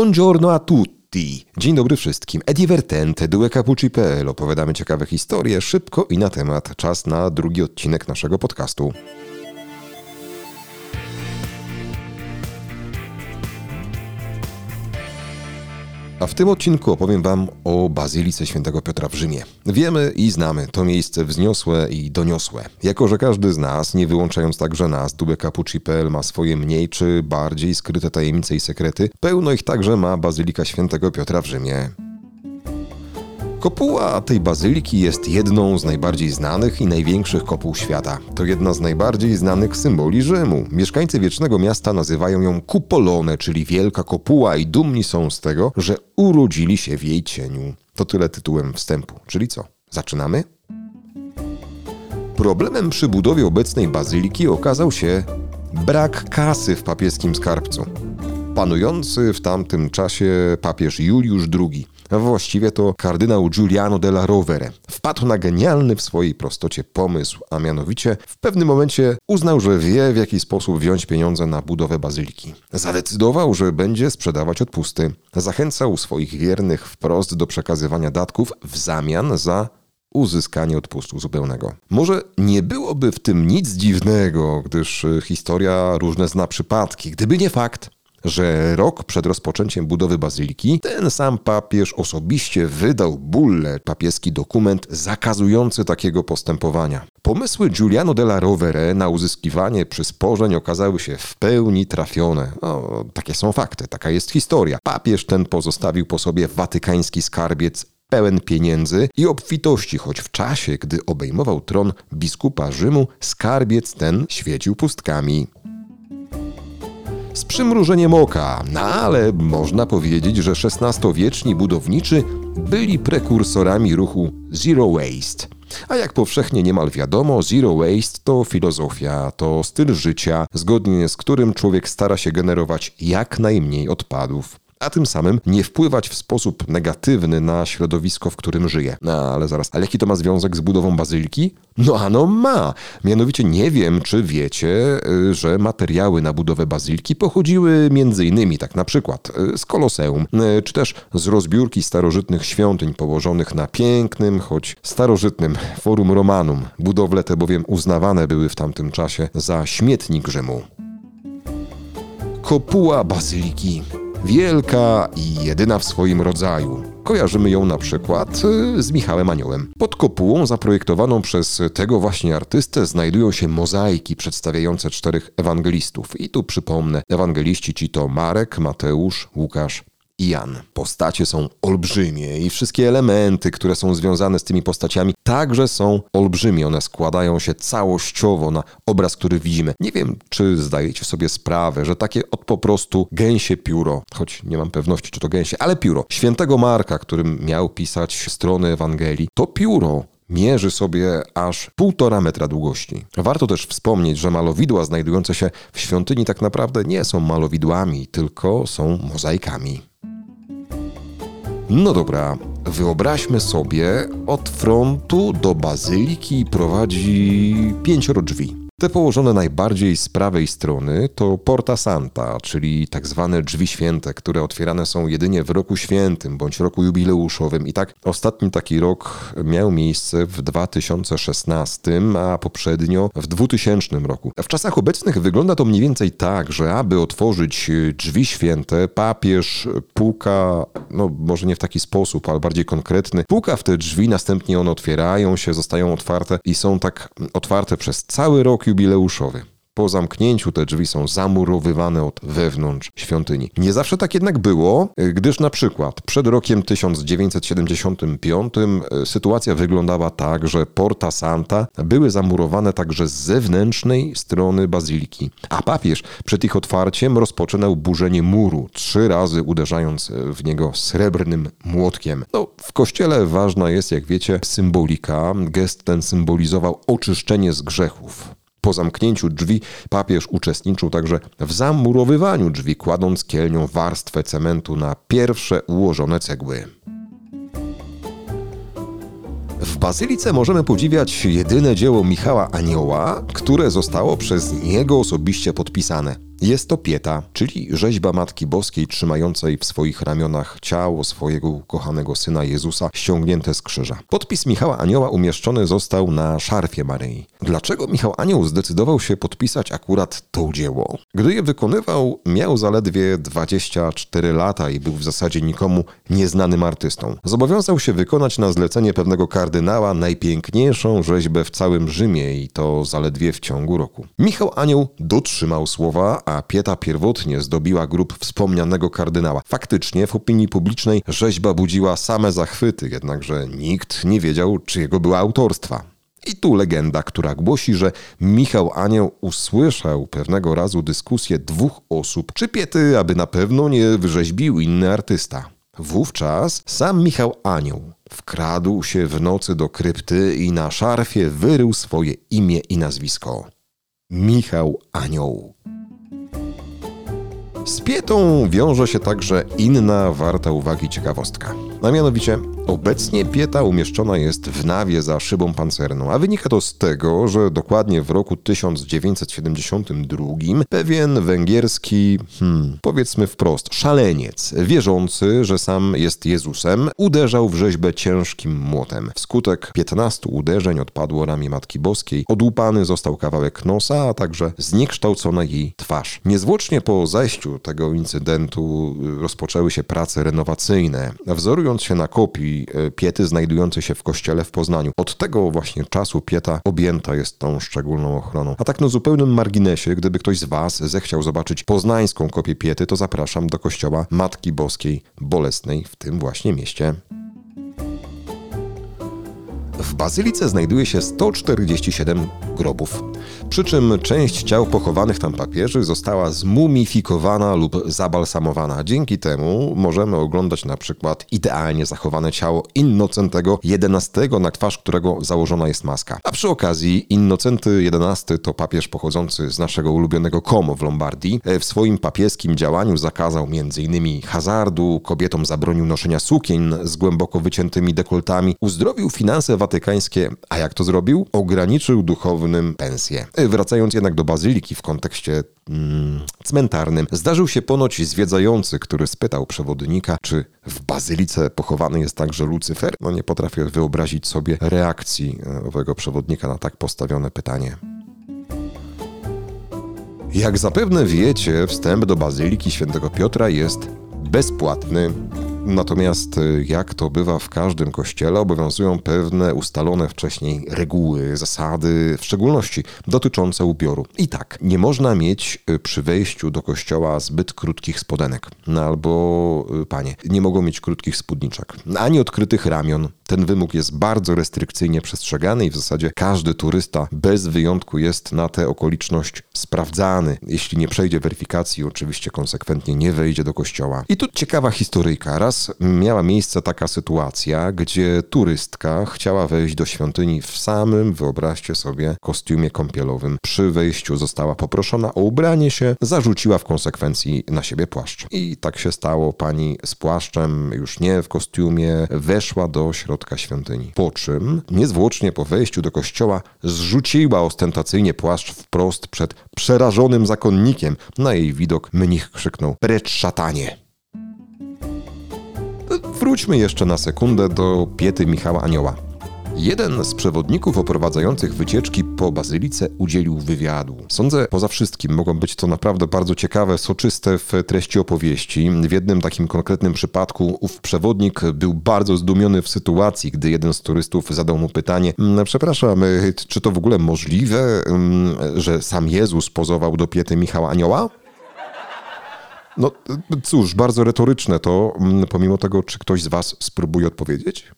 Buongiorno a tutti. Dzień dobry wszystkim. E divertente, due capucci.pl. Opowiadamy ciekawe historie, szybko i na temat. Czas na drugi odcinek naszego podcastu. A w tym odcinku opowiem Wam o Bazylice Świętego Piotra w Rzymie. Wiemy i znamy to miejsce wzniosłe i doniosłe. Jako, że każdy z nas, nie wyłączając także nas, dubecapucci.pl ma swoje mniej czy bardziej skryte tajemnice i sekrety, pełno ich także ma Bazylika Świętego Piotra w Rzymie. Kopuła tej bazyliki jest jedną z najbardziej znanych i największych kopuł świata. To jedna z najbardziej znanych symboli Rzymu. Mieszkańcy wiecznego miasta nazywają ją Kupolone, czyli Wielka Kopuła i dumni są z tego, że urodzili się w jej cieniu. To tyle tytułem wstępu. Czyli co? Zaczynamy? Problemem przy budowie obecnej bazyliki okazał się brak kasy w papieskim skarbcu. Panujący w tamtym czasie papież Juliusz II Właściwie to kardynał Giuliano della Rovere wpadł na genialny w swojej prostocie pomysł, a mianowicie w pewnym momencie uznał, że wie w jaki sposób wziąć pieniądze na budowę bazyliki. Zadecydował, że będzie sprzedawać odpusty. Zachęcał swoich wiernych wprost do przekazywania datków w zamian za uzyskanie odpustu zupełnego. Może nie byłoby w tym nic dziwnego, gdyż historia różne zna przypadki, gdyby nie fakt, że rok przed rozpoczęciem budowy bazyliki ten sam papież osobiście wydał bulle, papieski dokument zakazujący takiego postępowania. Pomysły Giuliano della Rovere na uzyskiwanie przysporzeń okazały się w pełni trafione. No, takie są fakty, taka jest historia. Papież ten pozostawił po sobie watykański skarbiec pełen pieniędzy i obfitości, choć w czasie, gdy obejmował tron biskupa Rzymu, skarbiec ten świecił pustkami z przymrużeniem oka, no ale można powiedzieć, że XVI-wieczni budowniczy byli prekursorami ruchu Zero Waste. A jak powszechnie niemal wiadomo, Zero Waste to filozofia, to styl życia, zgodnie z którym człowiek stara się generować jak najmniej odpadów a tym samym nie wpływać w sposób negatywny na środowisko, w którym żyje. No ale zaraz, ale jaki to ma związek z budową bazyliki? No ano ma. Mianowicie nie wiem, czy wiecie, y, że materiały na budowę bazyliki pochodziły między innymi, tak na przykład, y, z Koloseum, y, czy też z rozbiórki starożytnych świątyń położonych na pięknym, choć starożytnym Forum Romanum. Budowle te bowiem uznawane były w tamtym czasie za śmietnik Rzymu. Kopuła bazyliki wielka i jedyna w swoim rodzaju. Kojarzymy ją na przykład y, z Michałem Aniołem. Pod kopułą zaprojektowaną przez tego właśnie artystę znajdują się mozaiki przedstawiające czterech ewangelistów. I tu przypomnę, ewangeliści ci to Marek, Mateusz, Łukasz i Jan. Postacie są olbrzymie i wszystkie elementy, które są związane z tymi postaciami, także są olbrzymie. One składają się całościowo na obraz, który widzimy. Nie wiem, czy zdajecie sobie sprawę, że takie od po prostu gęsie pióro, choć nie mam pewności, czy to gęsie, ale pióro świętego Marka, którym miał pisać strony Ewangelii, to pióro mierzy sobie aż półtora metra długości. Warto też wspomnieć, że malowidła znajdujące się w świątyni tak naprawdę nie są malowidłami, tylko są mozaikami. No dobra, wyobraźmy sobie, od frontu do bazyliki prowadzi pięcioro drzwi. Te położone najbardziej z prawej strony to Porta Santa, czyli tak zwane drzwi święte, które otwierane są jedynie w roku świętym bądź roku jubileuszowym. I tak ostatni taki rok miał miejsce w 2016, a poprzednio w 2000 roku. W czasach obecnych wygląda to mniej więcej tak, że aby otworzyć drzwi święte, papież puka, no może nie w taki sposób, ale bardziej konkretny, puka w te drzwi, następnie one otwierają się, zostają otwarte i są tak otwarte przez cały rok jubileuszowy. Po zamknięciu te drzwi są zamurowywane od wewnątrz świątyni. Nie zawsze tak jednak było, gdyż na przykład przed rokiem 1975 e, sytuacja wyglądała tak, że Porta Santa były zamurowane także z zewnętrznej strony bazyliki, a papież przed ich otwarciem rozpoczynał burzenie muru, trzy razy uderzając w niego srebrnym młotkiem. No, w kościele ważna jest, jak wiecie, symbolika. Gest ten symbolizował oczyszczenie z grzechów. Po zamknięciu drzwi papież uczestniczył także w zamurowywaniu drzwi, kładąc kielnią warstwę cementu na pierwsze ułożone cegły. W bazylice możemy podziwiać jedyne dzieło Michała Anioła, które zostało przez niego osobiście podpisane. Jest to pieta, czyli rzeźba Matki Boskiej trzymającej w swoich ramionach ciało swojego ukochanego syna Jezusa ściągnięte z krzyża. Podpis Michała Anioła umieszczony został na szarfie Maryi. Dlaczego Michał Anioł zdecydował się podpisać akurat to dzieło? Gdy je wykonywał, miał zaledwie 24 lata i był w zasadzie nikomu nieznanym artystą. Zobowiązał się wykonać na zlecenie pewnego kardynała najpiękniejszą rzeźbę w całym Rzymie i to zaledwie w ciągu roku. Michał Anioł dotrzymał słowa, a Pieta pierwotnie zdobiła grób wspomnianego kardynała. Faktycznie w opinii publicznej rzeźba budziła same zachwyty, jednakże nikt nie wiedział, czyjego była autorstwa. I tu legenda, która głosi, że Michał Anioł usłyszał pewnego razu dyskusję dwóch osób, czy Piety, aby na pewno nie wyrzeźbił inny artysta. Wówczas sam Michał Anioł wkradł się w nocy do krypty i na szarfie wyrył swoje imię i nazwisko. Michał Anioł. Z Pietą wiąże się także inna warta uwagi ciekawostka. A mianowicie, obecnie Pieta umieszczona jest w nawie za szybą pancerną, a wynika to z tego, że dokładnie w roku 1972 pewien węgierski, hmm, powiedzmy wprost, szaleniec, wierzący, że sam jest Jezusem, uderzał w rzeźbę ciężkim młotem. Wskutek 15 uderzeń odpadło ramię Matki Boskiej, odłupany został kawałek nosa, a także zniekształcona jej twarz. Niezwłocznie po zajściu tego incydentu rozpoczęły się prace renowacyjne. Wzorując się na kopii e, Piety znajdującej się w kościele w Poznaniu. Od tego właśnie czasu Pieta objęta jest tą szczególną ochroną. A tak na zupełnym marginesie, gdyby ktoś z Was zechciał zobaczyć poznańską kopię Piety, to zapraszam do kościoła Matki Boskiej Bolesnej w tym właśnie mieście. W bazylice znajduje się 147 grobów. Przy czym część ciał pochowanych tam papieży została zmumifikowana lub zabalsamowana. Dzięki temu możemy oglądać na przykład idealnie zachowane ciało Innocentego XI, na twarz którego założona jest maska. A przy okazji Innocenty XI to papież pochodzący z naszego ulubionego Como w Lombardii. W swoim papieskim działaniu zakazał m.in. hazardu, kobietom zabronił noszenia sukien z głęboko wyciętymi dekoltami, uzdrowił finanse watykańskie, a jak to zrobił? Ograniczył duchownym Wracając jednak do bazyliki w kontekście mm, cmentarnym, zdarzył się ponoć zwiedzający, który spytał przewodnika, czy w bazylice pochowany jest także Lucyfer. No nie potrafię wyobrazić sobie reakcji e, owego przewodnika na tak postawione pytanie. Jak zapewne wiecie, wstęp do Bazyliki Świętego Piotra jest bezpłatny. Natomiast y, jak to bywa w każdym kościele, obowiązują pewne ustalone wcześniej reguły, zasady, w szczególności dotyczące ubioru. I tak, nie można mieć y, przy wejściu do kościoła zbyt krótkich spodenek. No albo, y, panie, nie mogą mieć krótkich spódniczek, ani odkrytych ramion. Ten wymóg jest bardzo restrykcyjnie przestrzegany i w zasadzie każdy turysta bez wyjątku jest na tę okoliczność sprawdzany. Jeśli nie przejdzie weryfikacji, oczywiście konsekwentnie nie wejdzie do kościoła. I tu ciekawa historyjka. Raz miała miejsce taka sytuacja, gdzie turystka chciała wejść do świątyni w samym, wyobraźcie sobie, kostiumie kąpielowym. Przy wejściu została poproszona o ubranie się, zarzuciła w konsekwencji na siebie płaszcz. I tak się stało. Pani z płaszczem, już nie w kostiumie, weszła do środka świątyni. Po czym, niezwłocznie po wejściu do kościoła, zrzuciła ostentacyjnie płaszcz wprost przed przerażonym zakonnikiem. Na jej widok mnich krzyknął: Precz szatanie! Wróćmy jeszcze na sekundę do piety Michała Anioła. Jeden z przewodników oprowadzających wycieczki po bazylice udzielił wywiadu. Sądzę, poza wszystkim mogą być to naprawdę bardzo ciekawe, soczyste w treści opowieści. W jednym takim konkretnym przypadku ów przewodnik był bardzo zdumiony w sytuacji, gdy jeden z turystów zadał mu pytanie: "Mm, Przepraszam, y, czy to w ogóle możliwe, mm, że sam Jezus pozował do piety Michała Anioła? No cóż, bardzo retoryczne to, mm, pomimo tego, czy ktoś z Was spróbuje odpowiedzieć?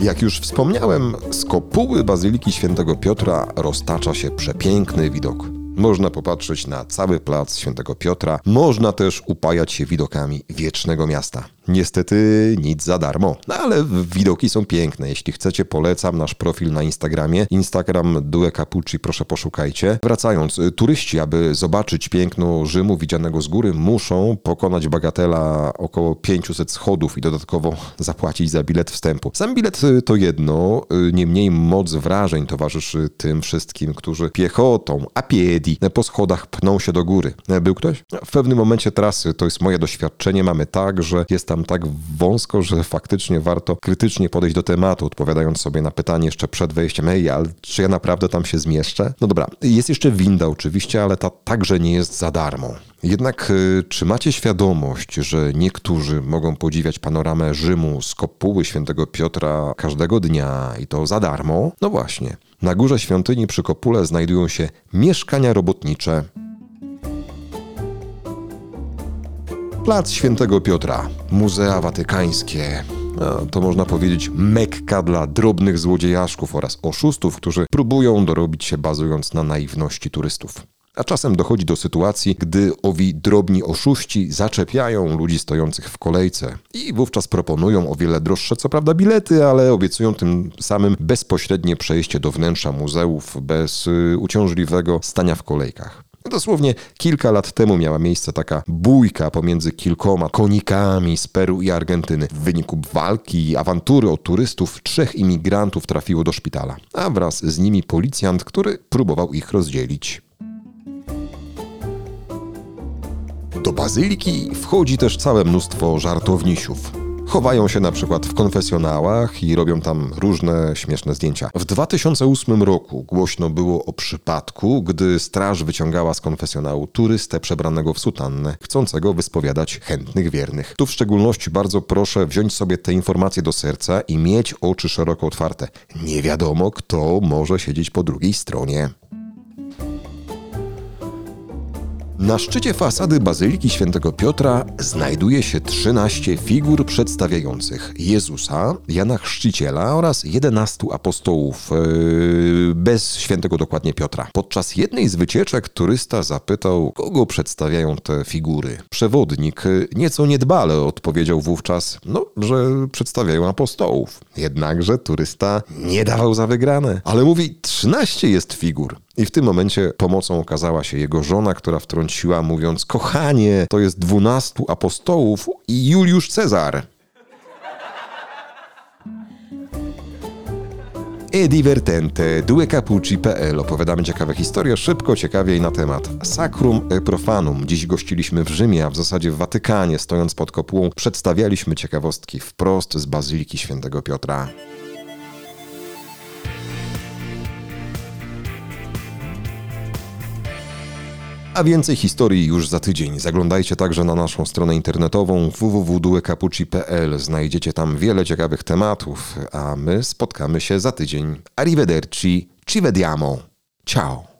Jak już wspomniałem, z kopuły Bazyliki Świętego Piotra roztacza się przepiękny widok. Można popatrzeć na cały plac Świętego Piotra, można też upajać się widokami wiecznego miasta. Niestety nic za darmo, no ale widoki są piękne. Jeśli chcecie, polecam nasz profil na Instagramie. Instagram Due Capucci, proszę poszukajcie. Wracając, turyści, aby zobaczyć piękno Rzymu widzianego z góry, muszą pokonać bagatela około 500 schodów i dodatkowo zapłacić za bilet wstępu. Sam bilet to jedno, niemniej moc wrażeń towarzyszy tym wszystkim, którzy piechotą, a piedi po schodach pną się do góry. Był ktoś? W pewnym momencie trasy, to jest moje doświadczenie, mamy tak, że jest tam tak wąsko, że faktycznie warto krytycznie podejść do tematu, odpowiadając sobie na pytanie jeszcze przed wejściem, ej, ale czy ja naprawdę tam się zmieszczę? No dobra, jest jeszcze winda oczywiście, ale ta także nie jest za darmo. Jednak y, czy macie świadomość, że niektórzy mogą podziwiać panoramę Rzymu z kopuły świętego Piotra każdego dnia i to za darmo? No właśnie. Na górze świątyni przy kopule znajdują się mieszkania robotnicze, Plac Świętego Piotra, Muzea Watykańskie. To można powiedzieć mekka dla drobnych złodziejaszków oraz oszustów, którzy próbują dorobić się bazując na naiwności turystów. A czasem dochodzi do sytuacji, gdy owi drobni oszuści zaczepiają ludzi stojących w kolejce i wówczas proponują o wiele droższe, co prawda, bilety, ale obiecują tym samym bezpośrednie przejście do wnętrza muzeów bez y, uciążliwego stania w kolejkach. Dosłownie kilka lat temu miała miejsce taka bójka pomiędzy kilkoma konikami z Peru i Argentyny. W wyniku walki i awantury od turystów trzech imigrantów trafiło do szpitala, a wraz z nimi policjant, który próbował ich rozdzielić. Do bazyliki wchodzi też całe mnóstwo żartownisiów chowają się na przykład w konfesjonałach i robią tam różne śmieszne zdjęcia. W 2008 roku głośno było o przypadku, gdy straż wyciągała z konfesjonału turystę przebranego w sutannę, chcącego wyspowiadać chętnych wiernych. Tu w szczególności bardzo proszę wziąć sobie te informacje do serca i mieć oczy szeroko otwarte. Nie wiadomo, kto może siedzieć po drugiej stronie. Na szczycie fasady Bazyliki Świętego Piotra znajduje się 13 figur przedstawiających Jezusa, Jana Chrzciciela oraz 11 apostołów, yy, bez świętego dokładnie Piotra. Podczas jednej z wycieczek turysta zapytał, kogo przedstawiają te figury. Przewodnik nieco niedbale odpowiedział wówczas, no, że przedstawiają apostołów. Jednakże turysta nie dawał za wygrane, ale mówi, 13 jest figur. I w tym momencie pomocą okazała się jego żona, która wtrąciła, mówiąc: Kochanie, to jest dwunastu apostołów i Juliusz Cezar. E divertente, duecapucci.pl Opowiadamy ciekawe historie, szybko, ciekawiej na temat Sacrum e Profanum. Dziś gościliśmy w Rzymie, a w zasadzie w Watykanie, stojąc pod kopułą, przedstawialiśmy ciekawostki wprost z Bazyliki Świętego Piotra. A więcej historii już za tydzień. Zaglądajcie także na naszą stronę internetową www.duecapucci.pl. Znajdziecie tam wiele ciekawych tematów, a my spotkamy się za tydzień. Arrivederci, ci vediamo. Ciao.